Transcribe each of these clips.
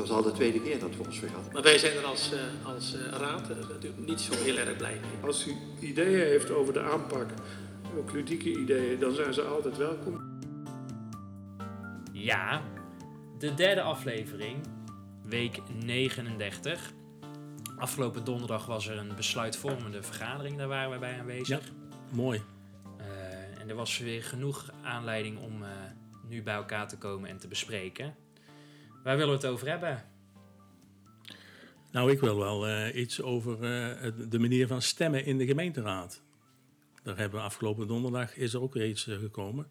Dat was al de tweede keer dat we ons hadden. Maar wij zijn er als, eh, als eh, raad eh, natuurlijk niet zo heel erg blij mee. Als u ideeën heeft over de aanpak, ook ludieke ideeën, dan zijn ze altijd welkom. Ja, de derde aflevering, week 39. Afgelopen donderdag was er een besluitvormende vergadering, daar waren wij bij aanwezig. Mooi. Eh, en er was weer genoeg aanleiding om eh, nu bij elkaar te komen en te bespreken. Waar willen we het over hebben? Nou, ik wil wel eh, iets over eh, de manier van stemmen in de gemeenteraad. Daar hebben we afgelopen donderdag is er ook iets eh, gekomen.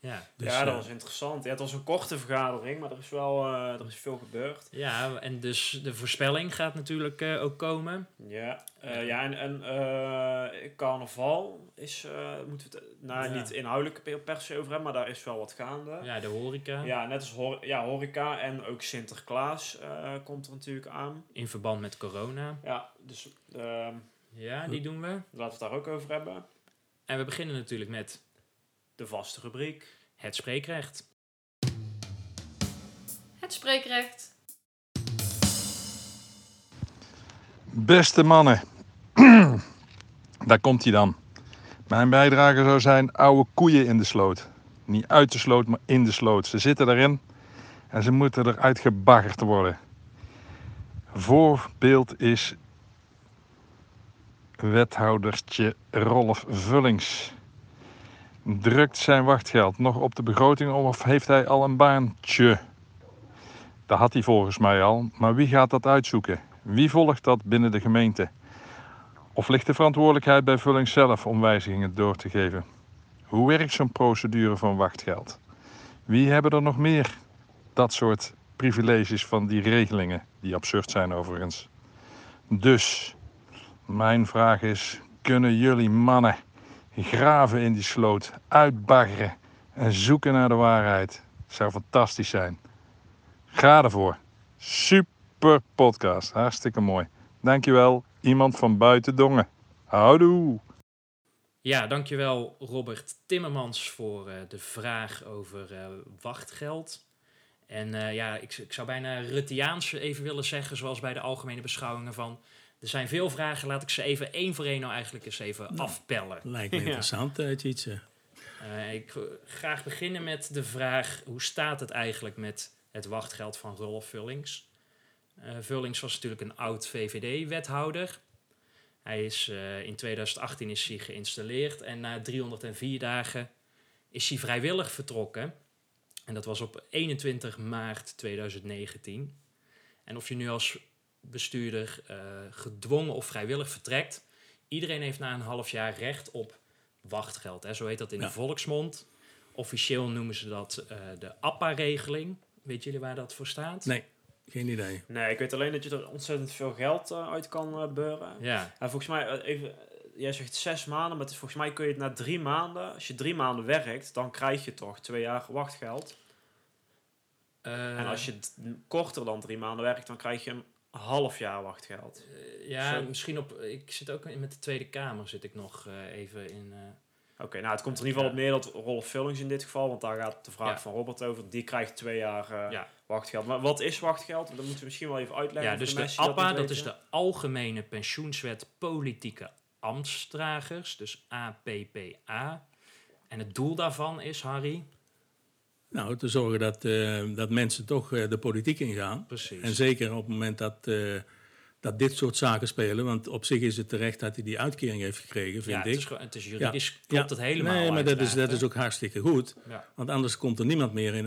Ja, Dus, ja, dat eh, was interessant. Ja, het was een korte vergadering, maar er is wel eh, er is veel gebeurd. ja en dus de voorspelling gaat natuurlijk eh, ook komen. Ja, eh, ja en, en eh, carnaval is, eh, moeten we het nou, Ja. niet inhoudelijk per, se over hebben, maar daar is wel wat gaande. Ja, de horeca. Ja, net als hor ja, horeca en ook Sinterklaas eh, komt er natuurlijk aan. In verband met corona. Ja, dus ehm, Ja, die doen we. laten we het daar ook over hebben. En we beginnen natuurlijk met De vaste rubriek. het spreekrecht. Het spreekrecht. Beste mannen, daar komt hij dan. Mijn bijdrage zou zijn oude koeien in de sloot. Niet uit de sloot, maar in de sloot. Ze zitten erin en ze moeten eruit gebaggerd worden. Voorbeeld is wethoudertje Rolf Vullings. Drukt zijn wachtgeld nog op de begroting of heeft hij al een baantje? Dat had hij volgens mij al, maar wie gaat dat uitzoeken? Wie volgt dat binnen de gemeente? Of ligt de verantwoordelijkheid bij Vulling zelf om wijzigingen door te geven? Hoe werkt zo'n procedure van wachtgeld? Wie hebben er nog meer dat soort privileges van die regelingen, die absurd zijn overigens? Dus, mijn vraag is: kunnen jullie mannen graven in die sloot, uitbaggeren en zoeken naar de waarheid? Zou fantastisch zijn. Ga ervoor. Super podcast. Hartstikke mooi. Dankjewel. Iemand van buiten Dongen. Houdoe. Ja, dankjewel Robert Timmermans voor eh, de vraag over eh, wachtgeld. En eh, ja, ik, ik zou bijna Ruttiaans even willen zeggen, zoals bij de algemene beschouwingen van... Er zijn veel vragen, laat ik ze even één voor één nou eigenlijk eens even afpellen. Lijkt me Ja. interessant, eh Tjitse. Eh, ik wil graag beginnen met de vraag, hoe staat het eigenlijk met het wachtgeld van Rolf Vullings? Eh, Vullings was natuurlijk een oud VVD-wethouder. Hij is, eh, in 2018 is hij geïnstalleerd en na 304 dagen is hij vrijwillig vertrokken. En dat was op 21 maart 2019. En of je nu als bestuurder eh, gedwongen of vrijwillig vertrekt, iedereen heeft na een half jaar recht op wachtgeld. Hè? Zo heet dat in Ja. de volksmond. Officieel noemen ze dat eh, de APPA-regeling. Weet jullie waar dat voor staat? Nee, geen idee. Nee, ik weet alleen dat je er ontzettend veel geld eh, uit kan beuren. Ja, En volgens mij, even, jij zegt zes maanden, maar het is, volgens mij kun je het na drie maanden, als je drie maanden werkt, dan krijg je toch twee jaar wachtgeld. eh, En als je korter dan drie maanden werkt, dan krijg je half jaar wachtgeld. eh, ja, Zo. misschien op. Ik zit ook in- met de Tweede Kamer zit ik nog eh, even in. eh, Oké, nou het komt er in ieder geval op neer dat Rolf Vullings in dit geval, want daar gaat de vraag Ja. van Robert over, die krijgt twee jaar Ja. wachtgeld. Maar wat is wachtgeld? Dat moeten we misschien wel even uitleggen. ja, dus de APPA, niet dat is de Algemene Pensioenswet Politieke Ambtsdragers, dus APPA. En het doel daarvan is, Harry, Nou, te zorgen dat, eh, dat mensen toch eh, de politiek ingaan. precies. En zeker op het moment dat, eh, dat dit soort zaken spelen. Want op zich is het terecht dat hij die uitkering heeft gekregen, vind ja, ik. het is, het is juridisch, klopt Ja. het helemaal. Nee, maar dat is, dat is ook hartstikke goed. Want anders komt er niemand meer in,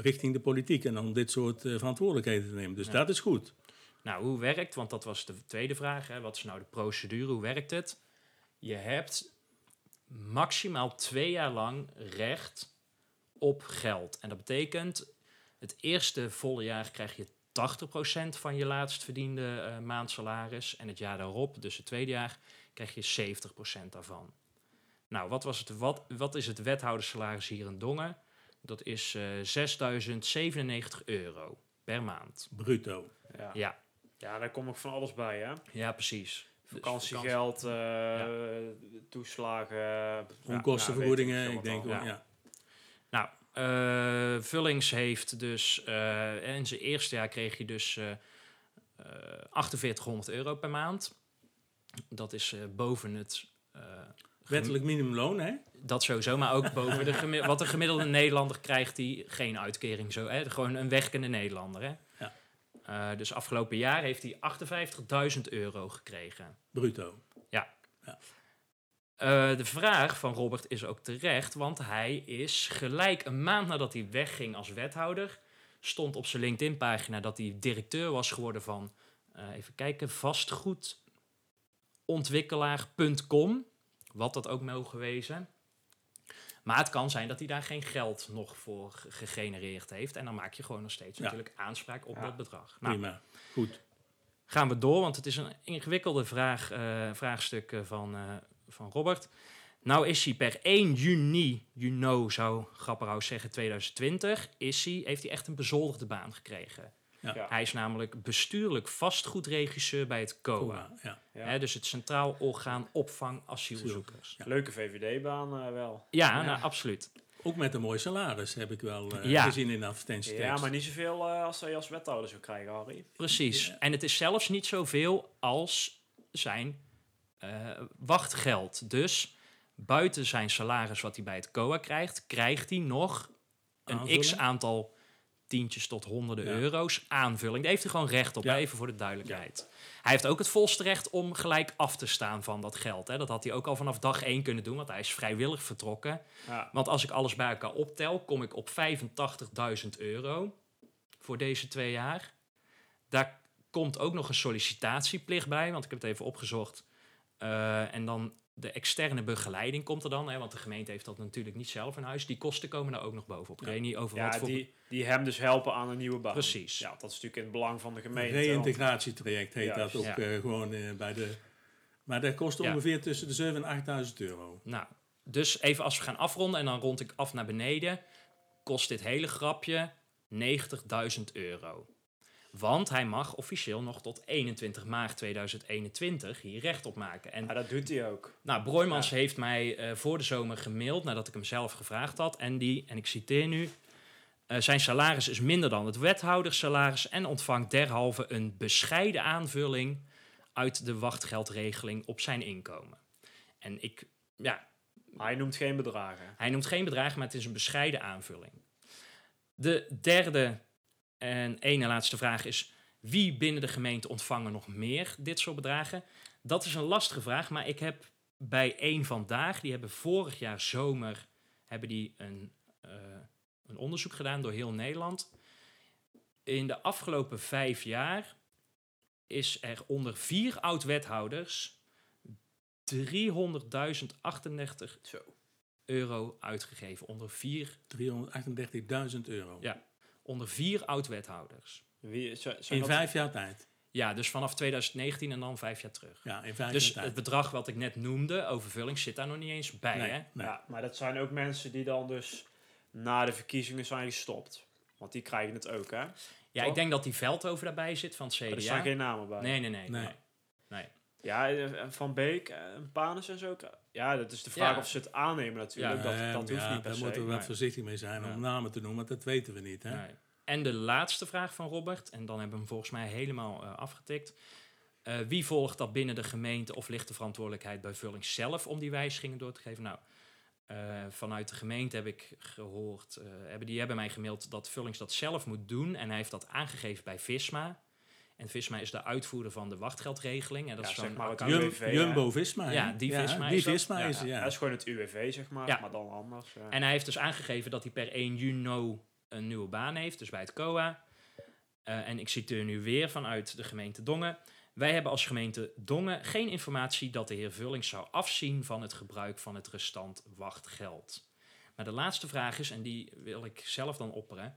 richting de politiek en om dit soort verantwoordelijkheden te nemen. Dus dat is goed. Nou, hoe werkt, want dat was de tweede vraag, hè? wat is nou de procedure, hoe werkt het? Je hebt maximaal twee jaar lang recht op geld. En dat betekent, het eerste volle jaar krijg je 80% van je laatst verdiende eh, maandsalaris. En het jaar daarop, dus het tweede jaar, krijg je 70% daarvan. Nou, wat, was het, wat, wat is het wethoudersalaris hier in Dongen? Dat is eh 6.097 euro per maand. Bruto. Ja. Ja, ja, daar komt nog van alles bij, hè? ja precies. Dus Vakantiegeld, eh, toeslagen. ja, Onkostenvergoedingen, nou, ik denk wel, ja. Eh, Vullings heeft dus... eh, in zijn eerste jaar kreeg hij dus eh eh, 4800 euro per maand. Dat is boven het... Wettelijk minimumloon, hè? Dat sowieso, maar ook boven de wat een gemiddelde Nederlander krijgt die geen uitkering zo, hè, gewoon een werkende Nederlander, hè. Ja. Dus afgelopen jaar heeft hij 58.000 euro gekregen. Bruto. Eh, de vraag van Robert is ook terecht, want hij is gelijk een maand nadat hij wegging als wethouder, stond op zijn LinkedIn-pagina dat hij directeur was geworden van, eh, even kijken, vastgoedontwikkelaar.com, wat dat ook mogen wezen. Maar het kan zijn dat hij daar geen geld nog voor ge- gegenereerd heeft. En dan maak je gewoon nog steeds Ja. natuurlijk aanspraak op Ja. dat bedrag. Nou, Prima. Goed. gaan we door, want het is een ingewikkelde vraag, eh, vraagstuk van, van Robert. Nou is hij per 1 juni, you know, zou Grapperhaus zeggen, 2020, is hij, heeft hij echt een bezoldigde baan gekregen. Ja. Ja. Hij is namelijk bestuurlijk vastgoedregisseur bij het COA. Coa, ja. Dus het Centraal Orgaan Opvang Asielzoekers. Ja. Leuke VVD-baan eh, wel. Ja, Nou, absoluut. Ook met een mooi salaris heb ik wel eh, Ja. gezien in de advertentietekst. Ja, maar niet zoveel eh, als hij als wethouder zou krijgen, Harry. Precies. Ja. En het is zelfs niet zoveel als zijn wachtgeld. Dus buiten zijn salaris wat hij bij het COA krijgt, krijgt hij nog een Aanvulling? x aantal tientjes tot honderden Ja. euro's aanvulling. Daar heeft hij gewoon recht op, Ja. even voor de duidelijkheid. Hij heeft ook het volste recht om gelijk af te staan van dat geld. Hè. Dat had hij ook al vanaf dag één kunnen doen, want hij is vrijwillig vertrokken. Ja. Want als ik alles bij elkaar optel, kom ik op 85.000 euro voor deze twee jaar. Daar komt ook nog een sollicitatieplicht bij, want ik heb het even opgezocht. Eh, en dan de externe begeleiding komt er dan, hè, want de gemeente heeft dat natuurlijk niet zelf in huis. Die kosten komen daar ook nog bovenop. Ik Ja. weet niet over Ja, wat voor... die, die hem dus helpen aan een nieuwe baan. Precies. Ja, dat is natuurlijk in het belang van de Een gemeente. reïntegratietraject heet Juist. dat ook Ja. eh, gewoon eh, bij de... Maar dat kost Ja. ongeveer tussen de 7.000 en 8.000 euro. Nou, dus even als we gaan afronden en dan rond ik af naar beneden, kost dit hele grapje 90.000 euro. Want hij mag officieel nog tot 21 maart 2021 hier recht op maken. En Ja, dat doet hij ook. Nou, Broijmans heeft mij eh, voor de zomer gemaild nadat ik hem zelf gevraagd had. En die, en ik citeer nu, eh, zijn salaris is minder dan het wethoudersalaris en ontvangt derhalve een bescheiden aanvulling uit de wachtgeldregeling op zijn inkomen. En ik, ja, Hij noemt geen bedragen. hij noemt geen bedrag, maar het is een bescheiden aanvulling. De derde en ene laatste vraag is: wie binnen de gemeente ontvangen nog meer dit soort bedragen? Dat is een lastige vraag, maar ik heb bij één vandaag, die hebben vorig jaar zomer hebben die een, eh, een onderzoek gedaan door heel Nederland. In de afgelopen vijf jaar is er onder vier oud-wethouders 300.038 Zo. euro uitgegeven. Onder vier, 338.000 euro. Ja. Onder vier oud-wethouders. Wie, zijn In dat- vijf jaar tijd. Ja, dus vanaf 2019 en dan vijf jaar terug. Ja, in vijf Dus jaar het tijd. bedrag wat ik net noemde, overvulling, zit daar nog niet eens bij. Nee, Hè? nee. Ja, maar dat zijn ook mensen die dan dus na de verkiezingen zijn gestopt. Want die krijgen het ook, hè? Maar Ja, Toch? ik denk dat die Veldhoven daarbij zit van het CDA. er staan geen namen bij. Nee, nee, nee. Nee. nee. Ja, Van Beek en Panis en zo. Ja, dat is de vraag Ja. of ze het aannemen natuurlijk. Ja, dat, dat hoeft ja, niet per daar se. moeten we wat nee. voorzichtig mee zijn Ja. om namen te noemen, want dat weten we niet. Hè? Nee. En de laatste vraag van Robert, en dan hebben we hem volgens mij helemaal eh, afgetikt. Eh, wie volgt dat binnen de gemeente of ligt de verantwoordelijkheid bij Vulling zelf om die wijzigingen door te geven? Nou, eh, vanuit de gemeente heb ik gehoord, eh, hebben, die hebben mij gemaild dat Vullings dat zelf moet doen. En hij heeft dat aangegeven bij Visma. En Visma is de uitvoerder van de wachtgeldregeling. En dat Ja, is zeg maar het UWV? Jumbo-Visma. Ja, die Visma die is dat. Visma Ja. is het, ja. Dat is gewoon het UWV, zeg maar, Ja. maar dan anders. ja. En hij heeft dus aangegeven dat hij per 1 juni een nieuwe baan heeft, dus bij het COA. Eh, en ik citeer nu weer vanuit de gemeente Dongen. Wij hebben als gemeente Dongen geen informatie dat de heer Vullings zou afzien van het gebruik van het restant wachtgeld. Maar de laatste vraag is, en die wil ik zelf dan opperen.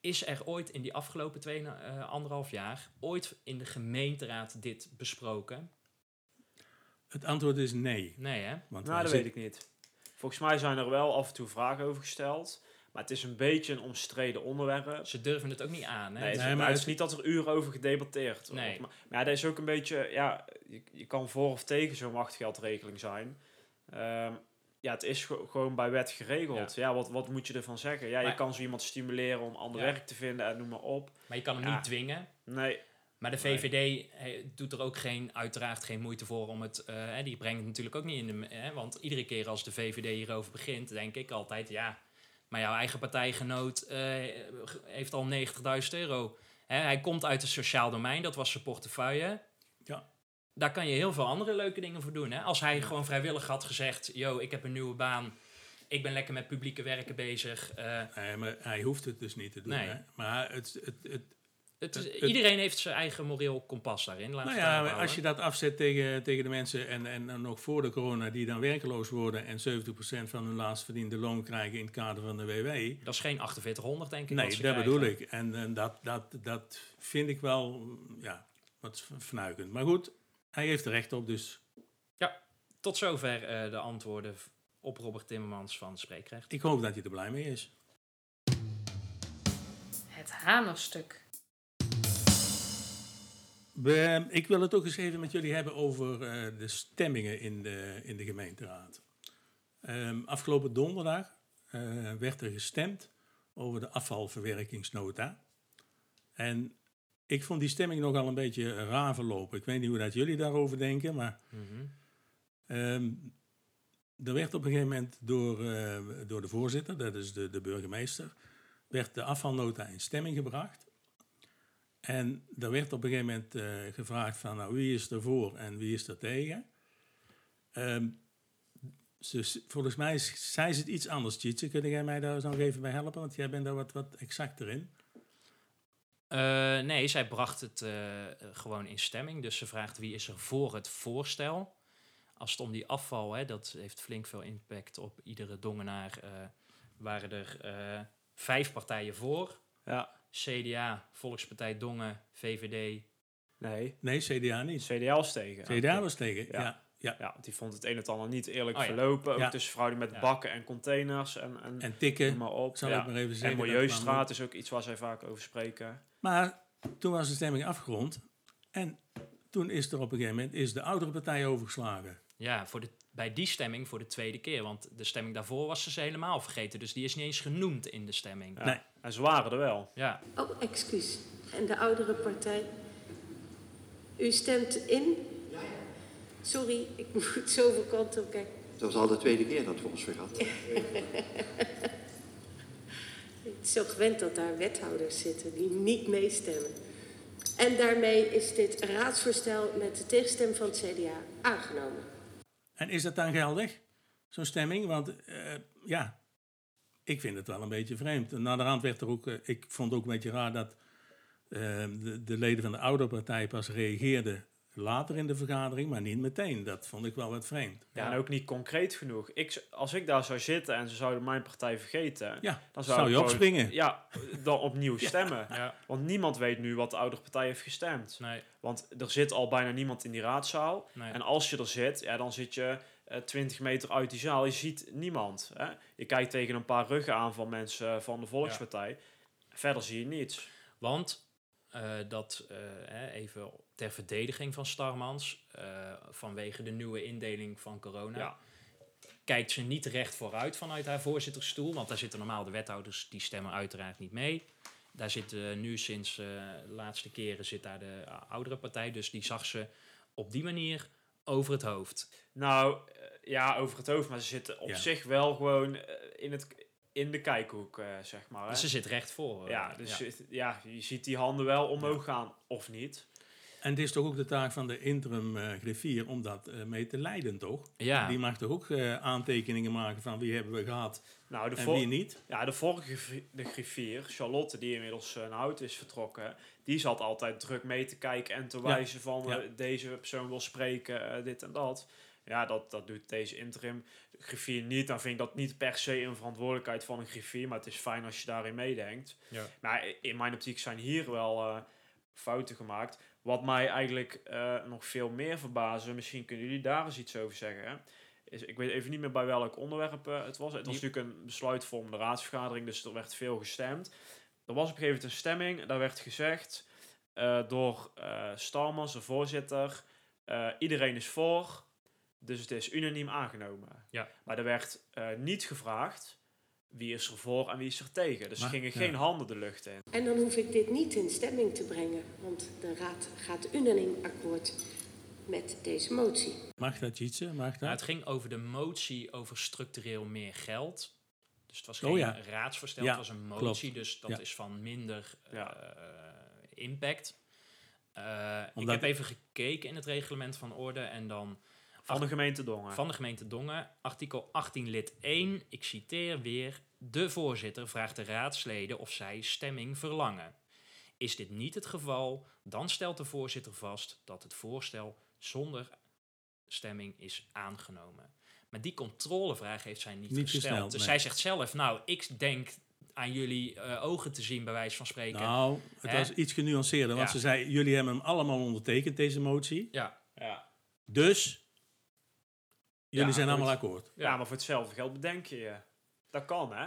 Is er ooit in die afgelopen twee, eh, anderhalf jaar, ooit in de gemeenteraad dit besproken? Het antwoord is nee. Nee, hè? Want Nou, dat zit- weet ik niet. Volgens mij zijn er wel af en toe vragen over gesteld. Maar het is een beetje een omstreden onderwerp. Ze durven het ook niet aan, hè? Nee, Nee, maar maar het is niet dat er uren over gedebatteerd wordt. Nee. Maar, maar ja, dat is ook een beetje... Ja, je, je kan voor of tegen zo'n wachtgeldregeling zijn. Ehm, ja, het is ge- gewoon bij wet geregeld. Ja, wat, wat moet je ervan zeggen? Ja, je kan zo iemand stimuleren om ander Ja. werk te vinden en noem maar op. Maar je kan hem Ja. niet dwingen. Nee, Maar de VVD eh, doet er ook geen, uiteraard geen moeite voor om het... eh, hè, die brengt het natuurlijk ook niet in de... Hè, want iedere keer als de VVD hierover begint, denk ik altijd... Ja, maar jouw eigen partijgenoot eh, heeft al 90.000 euro. Hè, hij komt uit het sociaal domein, dat was zijn portefeuille. Daar kan je heel veel andere leuke dingen voor doen. Hè? Als hij gewoon vrijwillig had gezegd... Yo, ik heb een nieuwe baan. Ik ben lekker met publieke werken bezig. eh, Nee, maar hij hoeft het dus niet te doen. Nee. Hè? Maar het, het, het, is, iedereen heeft zijn eigen moreel kompas daarin. Laat nou ja, als je dat afzet tegen, tegen de mensen en, en dan nog voor de corona die dan werkeloos worden en 70% van hun laatst verdiende loon krijgen in het kader van de WW. Dat is geen 4800, denk ik. Nee, dat krijgen. bedoel ik. En, en dat, dat, dat vind ik wel ja, wat fnuikend. Maar goed, hij heeft er recht op, dus Tot zover eh, de antwoorden op Robert Timmermans van Spreekrecht. ik hoop dat hij er blij mee is. Het hamerstuk. We- ik wil het ook eens even met jullie hebben over eh, de stemmingen in de, in de gemeenteraad. Ehm, afgelopen donderdag eh, werd er gestemd over de afvalverwerkingsnota. En ik vond die stemming nogal een beetje raar verlopen. Ik weet niet hoe dat jullie daarover denken, maar. Ehm, er werd op een gegeven moment door, eh, door de voorzitter, dat is de, de burgemeester, werd de afvalnota in stemming gebracht. En er werd op een gegeven moment eh, gevraagd van nou, wie is er voor en wie is er tegen. Ze, volgens mij zei ze het iets anders, Tjitse. Kun jij mij daar eens nog even bij helpen? Want jij bent daar wat, wat exacter in. Eh, nee, zij bracht het eh, gewoon in stemming. Dus ze vraagt wie is er voor het voorstel. Als het om die afval, hè, dat heeft flink veel impact op iedere dongenaar, eh, waren er eh, vijf partijen voor. ja, CDA, Volkspartij Dongen, VVD. nee. Nee, CDA niet. CDA was tegen. CDA was tegen, Ja. ja. Ja, Ja, die vond het een en ander niet eerlijk Oh ja. verlopen. Ook Ja. tussen verhouding met Ja. bakken en containers en, en, En tikken, maar op. zal ja. ik maar even en zeggen. dat Milieustraat is ook iets waar zij vaak over spreken. Maar toen was de stemming afgerond. En toen is er op een gegeven moment is de oudere partij overgeslagen. Ja, voor de, bij die stemming voor de tweede keer. Want de stemming daarvoor was ze ze helemaal vergeten. Dus die is niet eens genoemd in de stemming. Ja. Nee. En ze waren er wel. Ja, Oh, excuus. En de oudere partij? U stemt in? Sorry, ik moet zoveel kanten op kijken. Dat was al de tweede keer dat we ons vergat. Ik ben zo gewend dat daar wethouders zitten die niet meestemmen. En daarmee is dit raadsvoorstel met de tegenstem van het CDA aangenomen. En is dat dan geldig, zo'n stemming? Want eh, ja, ik vind het wel een beetje vreemd. En naderhand werd er ook, eh, ik vond ook een beetje raar dat eh, de, de leden van de oudere partij pas reageerden later in de vergadering, maar niet meteen. Dat vond ik wel wat vreemd. Ja, en ook niet concreet genoeg. Ik, als ik daar zou zitten en ze zouden mijn partij vergeten, Ja, dan zou zou, je gewoon- opspringen? Ja, dan opnieuw stemmen. ja, Want niemand weet nu wat de oudere partij heeft gestemd. nee, Want er zit al bijna niemand in die raadzaal. nee. En als je er zit, ja, dan zit je eh 20 meter uit die zaal. Je ziet niemand. Hè? Je kijkt tegen een paar ruggen aan van mensen eh, van de Volkspartij. Verder zie je niets. Want eh, dat, eh, hè, even ter verdediging van Starmans, eh, vanwege de nieuwe indeling van corona, Ja. kijkt ze niet recht vooruit vanuit haar voorzittersstoel. Want daar zitten normaal de wethouders, die stemmen uiteraard niet mee. Daar zit eh, nu sinds eh, de laatste keren zit daar de oudere partij. Dus die zag ze op die manier over het hoofd. Nou, ja, over het hoofd. Maar ze zitten op Ja. zich wel gewoon in, het, in de kijkhoek, zeg maar. Hè? Ze zit recht voor. ja, dus ja, je ziet die handen wel omhoog gaan, of niet. En het is toch ook de taak van de interim eh, griffier om dat eh, mee te leiden, toch? Ja. Die mag toch ook eh, aantekeningen maken van wie hebben we gehad Nou, de, en wie niet? ja, de vorige de griffier, Charlotte, die inmiddels eh, naar hout is vertrokken, die zat altijd druk mee te kijken en te Ja. wijzen van Ja. deze persoon wil spreken, dit en dat. Ja, dat, dat doet deze interim griffier niet. Dan vind ik dat niet per se een verantwoordelijkheid van een griffier, maar het is fijn als je daarin meedenkt. Ja. Maar in mijn optiek zijn hier wel eh, fouten gemaakt. Wat mij eigenlijk eh, nog veel meer verbazen, misschien kunnen jullie daar eens iets over zeggen. Hè? Is, ik weet even niet meer bij welk onderwerp eh, het was. Het was natuurlijk een besluitvormende raadsvergadering, dus er werd veel gestemd. Er was op een gegeven moment een stemming, daar werd gezegd eh, door eh Stalmans, de voorzitter, iedereen is voor, dus het is unaniem aangenomen. Ja. Maar er werd niet gevraagd wie is er voor en wie is er tegen. Dus er gingen ja. geen handen de lucht in. En dan hoef ik dit niet in stemming te brengen, want de Raad gaat unaniem akkoord met deze motie. Mag dat, Jitse? Mag Nou, dat? het ging over de motie over structureel meer geld. Dus het was geen Oh ja. raadsvoorstel, Ja, het was een motie. klopt. Dus dat Ja. is van minder eh, impact. Eh, ik heb even gekeken in het reglement van orde en dan Van de gemeente Dongen. van de gemeente Dongen, artikel 18 lid 1. Ik citeer weer. De voorzitter vraagt de raadsleden of zij stemming verlangen. Is dit niet het geval, dan stelt de voorzitter vast dat het voorstel zonder stemming is aangenomen. Maar die controlevraag heeft zij niet, Niet gesteld. gesteld, dus nee. zij zegt zelf, nou, ik denk aan jullie eh, ogen te zien, bij wijze van spreken. Nou, het Hè? was iets genuanceerder. Want Ja. ze zei, jullie hebben hem allemaal ondertekend, deze motie. Ja, Ja. Dus, jullie Ja, zijn allemaal akkoord. Ja, maar voor hetzelfde geld bedenk je je. Dat kan, hè?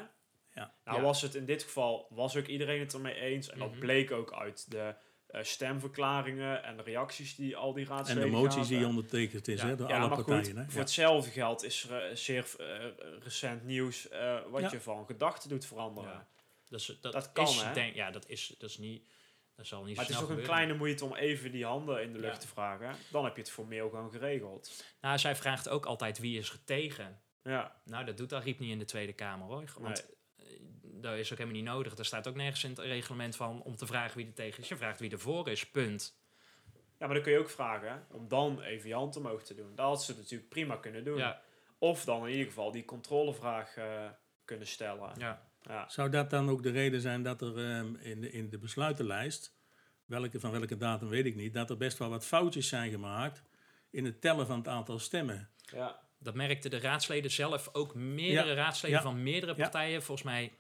Ja. Nou Ja. was het in dit geval, was ook iedereen het ermee eens. En dat Mhm. bleek ook uit de eh, stemverklaringen en de reacties die al die En raadsleden de moties die ondertekend is Ja. hè, door ja, alle maar partijen. goed, hè? voor Ja. hetzelfde geld is er eh, zeer eh, recent nieuws eh, wat Ja. je van gedachten doet veranderen. Ja. dus, dat, Dat kan, is, hè? denk, ja, dat is, dat is niet, dat zal niet Maar het is ook een kleine moeite om even die handen in de lucht Ja. te vragen. Dan heb je het formeel gewoon geregeld. Nou, zij vraagt ook altijd wie is er tegen. Ja, Nou, dat doet Ariep niet in de Tweede Kamer hoor. Want eh, dat is ook helemaal niet nodig. Er staat ook nergens in het reglement van om te vragen wie er tegen is. Je vraagt wie er voor is, punt. ja maar dan kun je ook vragen hè, om dan even je hand omhoog te doen. Dat had ze natuurlijk prima kunnen doen. Ja, Of dan in ieder geval die controlevraag eh, kunnen stellen. ja. Ja. Zou dat dan ook de reden zijn dat er ehm, in, de, in de besluitenlijst, welke, van welke datum weet ik niet, dat er best wel wat foutjes zijn gemaakt in het tellen van het aantal stemmen? Ja. Dat merkten de raadsleden zelf ook. Meerdere Ja, raadsleden ja, van meerdere ja. partijen. Volgens mij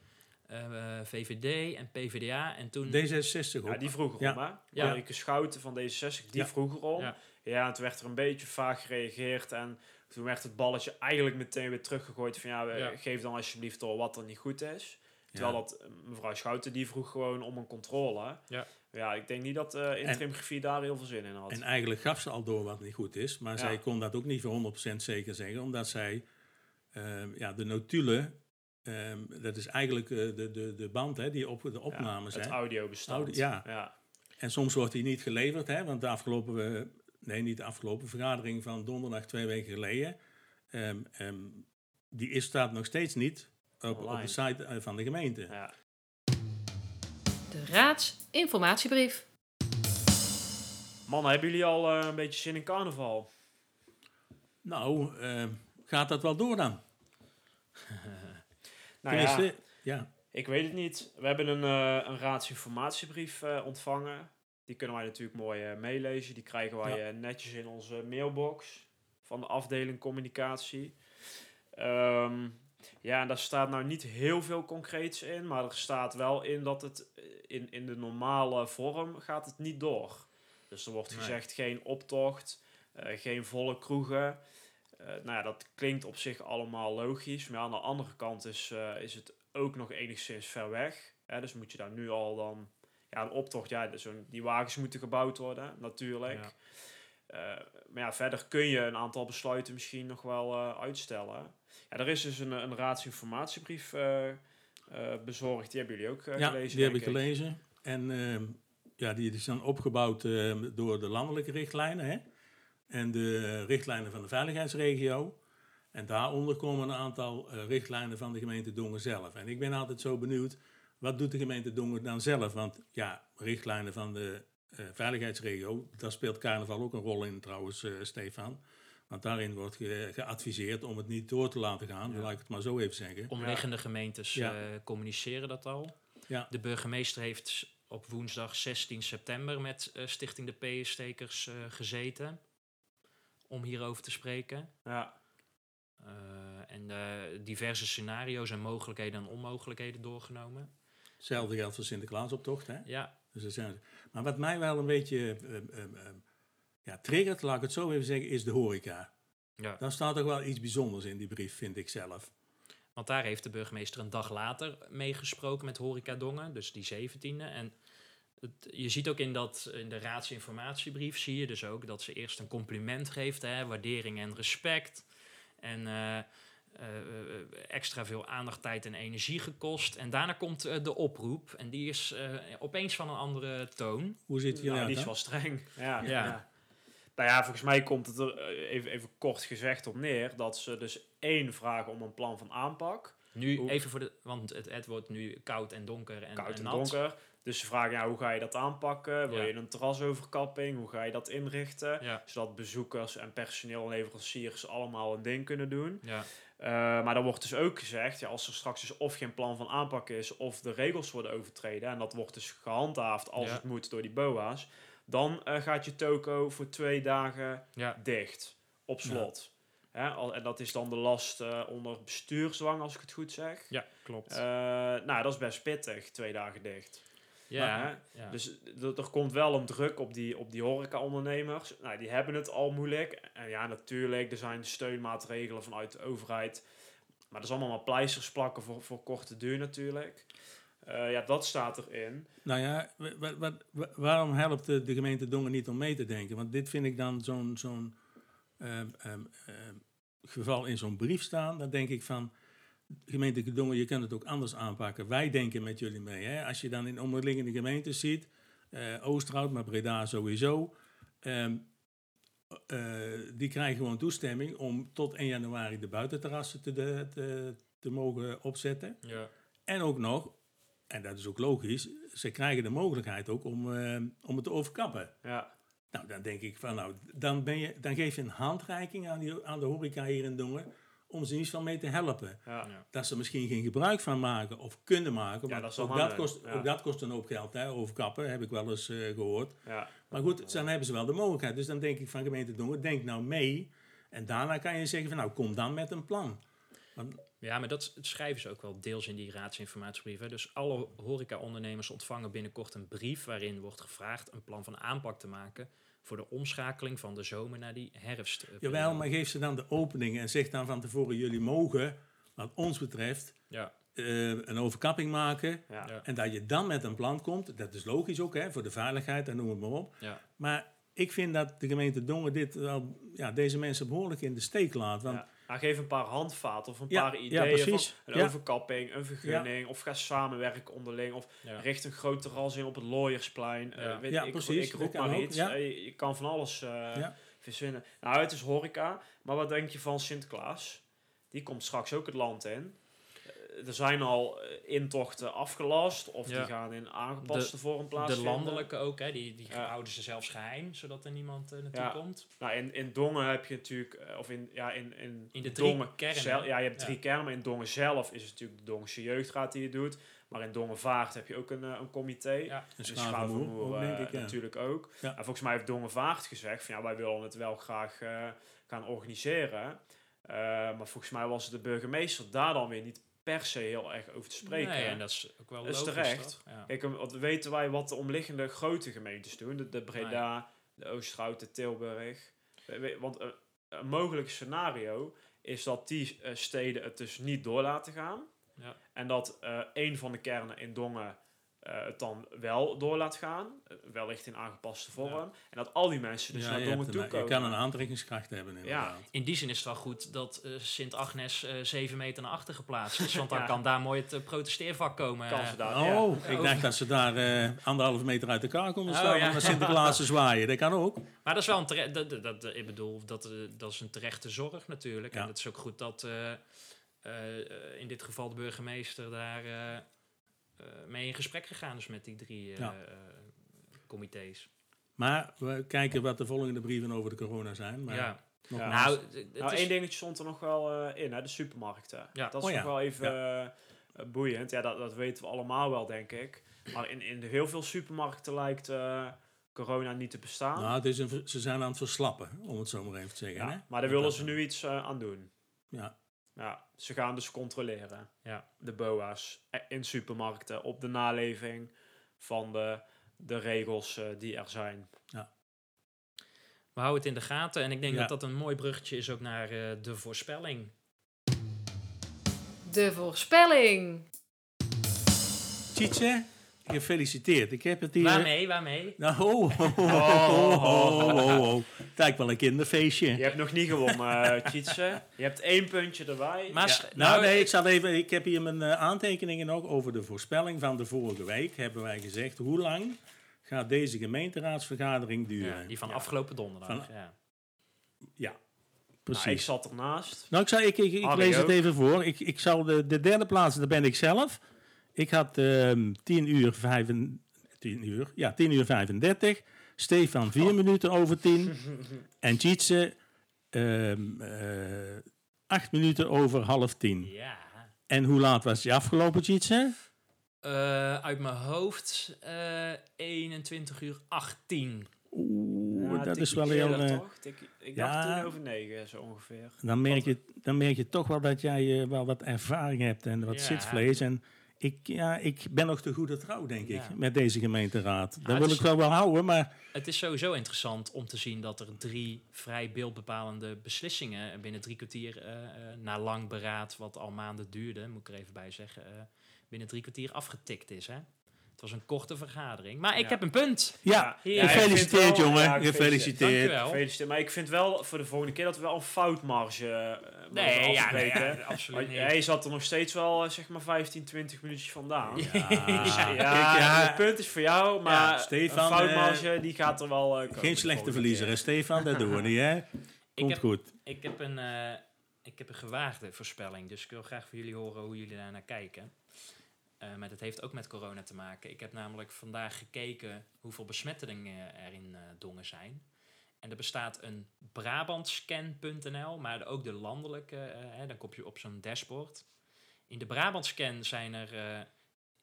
eh, VVD en PvdA. En toen... D66 ook. ja, die vroeg Ja. erom, hè? Ja. Marike Schouten van D66, die Ja. vroeg erom. Ja. Ja. en toen werd er een beetje vaag gereageerd. En toen werd het balletje eigenlijk meteen weer teruggegooid van... Ja, we- Ja. geef dan alsjeblieft door wat er niet goed is. Terwijl Ja. dat eh, mevrouw Schouten, die vroeg gewoon om een controle. Ja. Ja, ik denk niet dat eh interim griffier daar heel veel zin in had. En eigenlijk gaf ze al door wat niet goed is, maar Ja. zij kon dat ook niet voor 100% zeker zeggen, omdat zij ehm, ja, de notulen, ehm, dat is eigenlijk eh, de, de, de band hè, die op de opnames ja, het hè. audiobestand. Audio- ja. ja. En soms wordt die niet geleverd, hè, want de afgelopen, nee niet de afgelopen vergadering van donderdag twee weken geleden, ehm, ehm, die is, staat nog steeds niet op, op de site eh, van de gemeente. ja. De raadsinformatiebrief. Mannen, hebben jullie al eh, een beetje zin in carnaval? Nou, ehm, gaat dat wel door dan? Nou ja, ja. ik weet het niet. We hebben een, eh, een raadsinformatiebrief eh, ontvangen. Die kunnen wij natuurlijk mooi eh, meelezen. Die krijgen wij Ja. eh, netjes in onze mailbox van de afdeling communicatie. Ehm, ja, en daar staat nou niet heel veel concreets in, maar er staat wel in dat het eh, in, in de normale vorm gaat het niet door. Dus er wordt Nee. gezegd geen optocht, geen volle kroegen. Nou ja, dat klinkt op zich allemaal logisch, maar aan de andere kant is, is het ook nog enigszins ver weg. Hè? Dus moet je daar nu al dan... Ja, een optocht, ja, dus die wagens moeten gebouwd worden, natuurlijk. Ja. Eh, maar ja, verder kun je een aantal besluiten misschien nog wel eh, uitstellen. Ja, er is dus een, een raadsinformatiebrief eh, bezorgd. Die hebben jullie ook ja, gelezen, die heb ik gelezen. En ehm, ja, die is dan opgebouwd ehm, door de landelijke richtlijnen hè? en de richtlijnen van de veiligheidsregio. En daaronder komen een aantal richtlijnen van de gemeente Dongen zelf. En ik ben altijd zo benieuwd, wat doet de gemeente Dongen dan zelf? Want ja, richtlijnen van de eh, veiligheidsregio, daar speelt carnaval ook een rol in trouwens, eh, Stefan. Want daarin wordt ge- geadviseerd om het niet door te laten gaan, laat ik het maar zo even zeggen. Omliggende gemeentes Ja. eh, communiceren dat al. Ja. De burgemeester heeft op woensdag 16 september met Stichting de P-stekers eh, gezeten. Om hierover te spreken. Ja, en diverse scenario's en mogelijkheden en onmogelijkheden doorgenomen. Hetzelfde geldt voor Sinterklaasoptocht, hè? Ja, Dus dat zijn, maar wat mij wel een beetje eh, eh, eh, ja, triggert, laat ik het zo even zeggen, is de horeca. Ja. Daar staat toch wel iets bijzonders in die brief, vind ik zelf. Want daar heeft de burgemeester een dag later meegesproken met Horeca Dongen, dus die 17e. En het, je ziet ook in, dat, in de raadsinformatiebrief, zie je dus ook dat ze eerst een compliment geeft, hè, waardering en respect. En extra veel aandacht, tijd en energie gekost. En daarna komt eh, de oproep en die is eh, opeens van een andere toon. Hoe zit je Nou, nou, die is wel streng. Ja, Ja. ja. Nou ja, volgens mij komt het er eh, even, even kort gezegd op neer dat ze dus één vragen om een plan van aanpak. Nu Hoe- even voor de, want het, het wordt nu koud en donker en, koud en en nat. donker. Dus ze vragen, ja, hoe ga je dat aanpakken? Wil Ja. je een terrasoverkapping? Hoe ga je dat inrichten? Ja, Zodat bezoekers en personeel en leveranciers allemaal een ding kunnen doen. ja, Eh, maar dan wordt dus ook gezegd, ja, als er straks dus of geen plan van aanpak is, of de regels worden overtreden, en dat wordt dus gehandhaafd als Ja. het moet door die BOA's, dan eh, gaat je toko voor twee dagen ja, dicht, op slot. Hè, al- en dat is dan de last eh, onder bestuursdwang, als ik het goed zeg. ja, klopt. Nou, dat is best pittig, twee dagen dicht. Ja, ja. Dus er komt wel een druk op die, op die horeca-ondernemers. Nou, die hebben het al moeilijk. En ja, natuurlijk, er zijn steunmaatregelen vanuit de overheid. Maar dat is allemaal maar pleisters plakken voor, voor korte duur natuurlijk. Eh, ja, dat staat erin. Nou ja, wa- wa- wa- wa- waarom helpt de, de gemeente Dongen niet om mee te denken? Want dit vind ik dan zo'n zo'n ehm, ehm, geval in zo'n brief staan. Dan denk ik van, gemeente Dongen, je kunt het ook anders aanpakken. Wij denken met jullie mee. Hè? Als je dan in omliggende gemeentes ziet, Oosterhout, maar Breda sowieso... ehm, eh, die krijgen gewoon toestemming om tot 1 januari de buitenterrassen te, de, te, te mogen opzetten. ja. En ook nog, en dat is ook logisch, ze krijgen de mogelijkheid ook om, eh, om het te overkappen. Ja, Nou, dan denk ik van, nou, dan, ben je, dan geef je een handreiking aan, die, aan de horeca hier in Dongen om ze in ieder geval mee te helpen. ja. Dat ze misschien geen gebruik van maken of kunnen maken. Ja, dat ook, dat kost, ja. ook dat kost een hoop geld, hè, overkappen, heb ik wel eens eh, gehoord. ja. Maar goed, dan hebben ze wel de mogelijkheid. Dus dan denk ik van gemeente Dongen, denk nou mee. En daarna kan je zeggen van, nou, kom dan met een plan. Want Ja, maar dat schrijven ze ook wel deels in die raadsinformatiebrief. Hè. Dus alle horecaondernemers ontvangen binnenkort een brief waarin wordt gevraagd een plan van aanpak te maken voor de omschakeling van de zomer naar die herfst. Jawel, maar geef ze dan de opening en zeg dan van tevoren: jullie mogen, wat ons betreft, Ja, eh, een overkapping maken. Ja. Ja. En dat je dan met een plan komt, dat is logisch ook, hè, voor de veiligheid en noem het maar op. ja, Maar ik vind dat de gemeente Dongen dit wel, ja, deze mensen behoorlijk in de steek laat. Want Ja. Nou, geef een paar handvaten of een Ja, paar ja, ideeën precies. van een Ja. overkapping, een vergunning, of ga samenwerken onderling, of ja. richt een groot terras in op het Looiersplein. Eh, Ja. weet Ja, ik, precies, Ik roep maar iets. ja. Eh, je, kan van alles eh, Ja. verzinnen. Nou, het is horeca, maar wat denk je van Sinterklaas? Die komt straks ook het land in. Eh, Er zijn al eh, intochten afgelast of Ja. die gaan in aangepaste vorm De plaatsvinden. landelijke ook, hè, die, die Ja. houden ze zelfs geheim, zodat er niemand eh, naartoe Ja. komt. Nou, in, in Dongen heb je natuurlijk, of in, ja, in, in, In de drie Dongen kernen. zel- ja, je hebt Ja. drie kernen, maar in Dongen zelf is het natuurlijk de Dongense Jeugdraad die het doet. Maar in Dongenvaart heb je ook een, een comité. Ja. een En Schavenmoer, Schavenmoer ook, denk ik, ja. natuurlijk ook. Ja. En volgens mij heeft Dongenvaart gezegd van ja, wij willen het wel graag eh, gaan organiseren. Eh, maar volgens mij was de burgemeester daar dan weer niet per se heel erg over te spreken. Nee, en dat is ook wel Dat is logisch, terecht. Ja. Kijk, want weten wij wat de omliggende grote gemeentes doen? De, de Breda, de Oosterhout, de Tilburg. Want eh, een mogelijk scenario is dat die eh, steden het dus niet door laten gaan. Ja. En dat eh een van de kernen in Dongen eh, het dan wel door laat gaan. eh, wellicht in aangepaste vorm. Ja. En dat al die mensen dus Ja, naar je, Dongen toe je komen. kan een aantrekkingskracht hebben inderdaad. In die zin is het wel goed dat eh, Sint-Agnes eh zeven meter naar achter geplaatst is. Want dan kan daar mooi het eh, protesteervak komen. Kan eh. ze daar, ja. Oh, ik dacht dat ze daar eh anderhalve meter uit elkaar konden Oh, staan ja. om naar Sinterklaas te zwaaien. Dat kan ook. Maar dat is wel een terecht, dat, dat, dat- ik bedoel, dat, eh, dat is een terechte zorg natuurlijk. Ja. En het is ook goed dat eh, eh, eh, in dit geval de burgemeester daar eh, eh, mee in gesprek gegaan is met die drie eh, Ja. eh, comité's. Maar we kijken wat de volgende brieven over de corona zijn. Maar ja. Nou, d- het Nou, is- één dingetje stond er nog wel eh, in, hè, de supermarkten. Ja. Dat is Oh nog ja, wel even eh, boeiend. Ja, dat, dat weten we allemaal wel, denk ik. Maar in, in de heel veel supermarkten lijkt eh, corona niet te bestaan. nou, het is een, ze zijn aan het verslappen, om het zo maar even te zeggen. ja, hè? maar daar willen ze nu iets eh, aan doen. Ja, Ja, ze gaan dus controleren, Ja. de BOA's, in supermarkten, op de naleving van de de regels eh, die er zijn. We houden het in de gaten en ik denk Ja. dat dat een mooi bruggetje is ook naar eh, de voorspelling. De voorspelling. Tjitse, gefeliciteerd. Ik heb het hier... Waarmee, waarmee? Nou, ho, ho. Het lijkt wel een kinderfeestje. Je hebt nog niet gewonnen, uh, Tjitse. Je hebt één puntje erbij. Maar Ja, sch- nou, nee, ik, zal even, ik heb hier mijn eh, aantekeningen nog over de voorspelling van de vorige week. Hebben wij gezegd, hoe lang gaat deze gemeenteraadsvergadering duren? Ja, die van Ja, afgelopen donderdag. Van- ja. Nou, ik precies. zat ernaast. Nou, ik, zal, ik, ik, ik lees het ook. even voor. Ik, ik zal de, de derde plaats, daar ben ik zelf. Ik had ehm 10 uur 5, 10 uur, ja, 10 uur 35. Stefan 4 minuten over 10. en Tjitse ehm eh 8 minuten over half 10. ja. En hoe laat was die afgelopen, Tjitse? Eh, uit mijn hoofd eh 21 uur 18. Oeh, Ja, dat is wel heel... eh, toch? Tikkie- ik ja. dacht toen over negen, zo ongeveer. dan, merk je, dan merk je toch wel dat jij wel wat ervaring hebt en wat Ja. zitvlees. En ik, ja, ik ben nog te goede trouw, denk ik, Ja. met deze gemeenteraad. Het wil is- ik wel wel houden, maar... Het is sowieso interessant om te zien dat er drie vrij beeldbepalende beslissingen binnen drie kwartier, eh, eh, na lang beraad, wat al maanden duurde, moet ik er even bij zeggen, eh, binnen drie kwartier afgetikt is. Hè? Was een korte vergadering. Maar ik Ja. heb een punt. Ja, gefeliciteerd, wel- jongen. ja, gefeliciteerd. Gefeliciteerd. Maar ik vind wel voor de volgende keer dat we wel een foutmarge eh, mogen Nee, ja, nee, afspreken. ja, absoluut niet. Hij zat er nog steeds wel eh, zeg maar 15, 20 minuutjes vandaan. Ja, Ja, ja, kijk, ja, het punt is voor jou, maar Stefan, een foutmarge die gaat er wel eh, komen geen slechte verliezer, hè. Stefan? Dat doen we niet, hè? Komt heb- goed. Ik heb, een, eh, ik heb een gewaagde voorspelling, dus ik wil graag van jullie horen hoe jullie daar naar kijken. Eh, maar dat heeft ook met corona te maken. Ik heb namelijk vandaag gekeken hoeveel besmettingen er in eh, Dongen zijn. En er bestaat een Brabantscan.nl, maar ook de landelijke, eh, hè, dan kom je op zo'n dashboard. In de Brabantscan zijn er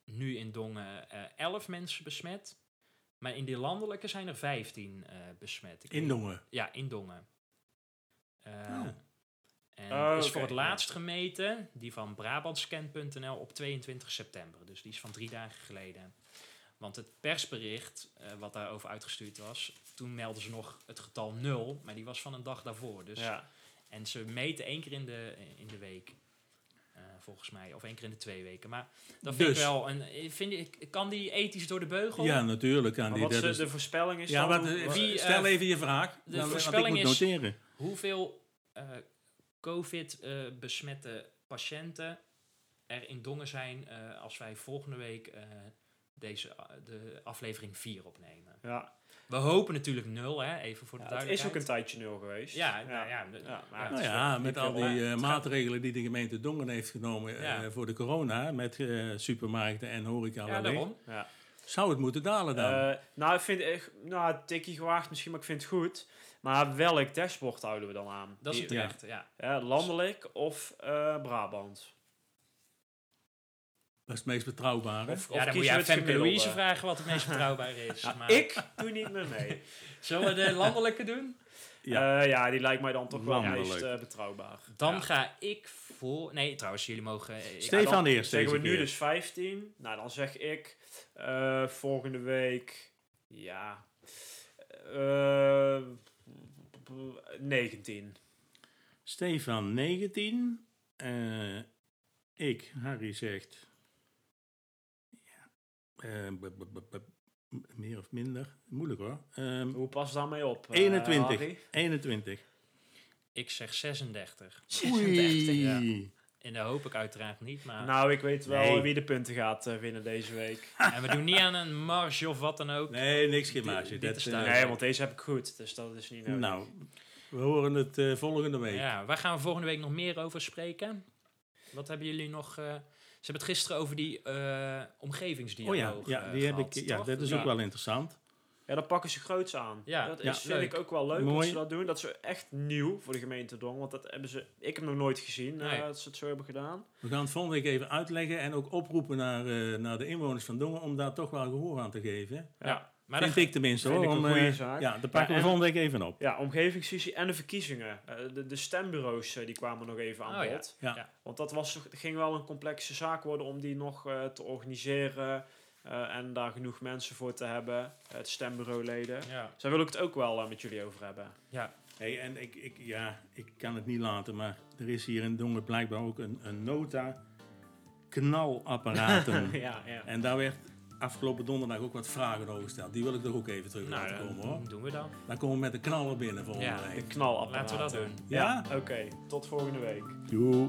nu in Dongen eh 11 mensen besmet. Maar in die landelijke zijn er 15 eh, besmet. Ik In Dongen. ja, in Dongen. Oh. En Oh, is voor het ja. laatst gemeten, die van Brabantscan.nl op 22 september. Dus die is van drie dagen geleden. Want het persbericht eh, wat daarover uitgestuurd was, toen melden ze nog het getal 0, maar die was van een dag daarvoor. Dus, Ja. En ze meten één keer in de, in de week, eh, volgens mij, of één keer in de twee weken. Maar dat vind ik Dus. wel, een, eh, vind ik, kan die ethisch door de beugel? Ja, natuurlijk. Kan Maar die, wat dat is is- de voorspelling is ja, dan... wat, wie, stel even je vraag. de dan- voorspelling ik moet is- noteren. Hoeveel eh, COVID-besmette patiënten er in Dongen zijn eh, als wij volgende week eh, deze, eh, de aflevering 4 opnemen? Ja. We hopen natuurlijk nul, hè? even voor de Ja, het is ook duidelijkheid. een tijdje nul geweest. Ja, nou ja, Ja, maar ja. Nou ja, met al die eh, maatregelen die de gemeente Dongen heeft genomen eh, voor de corona, met eh, supermarkten en horeca, Ja, daarom. Ja. Zou het moeten dalen dan? Eh, nou, ik vind echt, nou, een tikkie gewaagd misschien, maar ik vind het goed. Maar welk dashboard houden we dan aan? Dat is het terecht, ja. ja, landelijk of eh, Brabant? dat is het meest betrouwbare. Of, Ja, dan moet je Femke? Louise vragen wat het meest betrouwbaar is. Maar Ik doe niet meer mee. Zullen we de landelijke doen? Ja. ja. ja, die lijkt mij dan toch wel het meest eh, betrouwbaar. Dan Ja. ga ik voor... Nee, trouwens, jullie mogen... eh, ik- Stefan eerst Zeggen we nu dus 15. Nou, dan zeg ik eh, volgende week, ja, eh 19. Stefan 19. Eh, ik, Harry zegt. Ja, eh, b- b- b- b- m- meer of minder. Moeilijk hoor. Ehm, Hoe pas daarmee op? eh, 21. Harry? 21. Ik zeg 36. Oei. ja. En dat hoop ik uiteraard niet, maar... Nou, ik weet wel Nee. wie de punten gaat eh, winnen deze week. En we doen niet aan een marge of wat dan ook. Nee, niks geen marge. dit Dat, is eh. Nee, want deze heb ik goed, dus dat is niet nodig. nou, we horen het eh, volgende week. Ja, waar gaan we volgende week nog meer over spreken? Wat hebben jullie nog... eh, ze hebben het gisteren over die eh oh omgevingsdialoog ja, ja, die heb ik, ja dat is Ja. ook wel interessant. Ja, dan pakken ze groots aan. Ja, dat ja, is, vind leuk. ik ook wel leuk Mooi. dat ze dat doen. Dat is echt nieuw voor de gemeente Dongen. Want dat hebben ze, ik heb nog nooit gezien eh, dat ze het zo hebben gedaan. We gaan het volgende week even uitleggen en ook oproepen naar, eh, naar de inwoners van Dongen om daar toch wel gehoor aan te geven. Ja, maar Vind dan, ik tenminste vind hoor. ik om, een goeie eh, zaak. Ja, daar pakken Ja, we en- volgende week even op. Ja, omgevingsvisie en de verkiezingen. Eh, de, de stembureaus die kwamen nog even aan Oh bod. Ja. Ja. Want dat was, ging wel een complexe zaak worden om die nog te organiseren. Eh, en daar genoeg mensen voor te hebben, het stembureauleden. Ja. Dus daar wil ik het ook wel eh, met jullie over hebben. Ja. Hey, en ik, ik, ja, ik kan het niet laten, maar er is hier in Dongen blijkbaar ook een, een nota knalapparaten. ja, ja. En daar werd afgelopen donderdag ook wat vragen over gesteld. Die wil ik er ook even terug Nou, laten komen hoor. doen we dan. Dan komen we met de knallen binnen volgende Ja, De week. knalapparaten. Laten we dat doen. Ja? Oké, tot volgende week. Doei.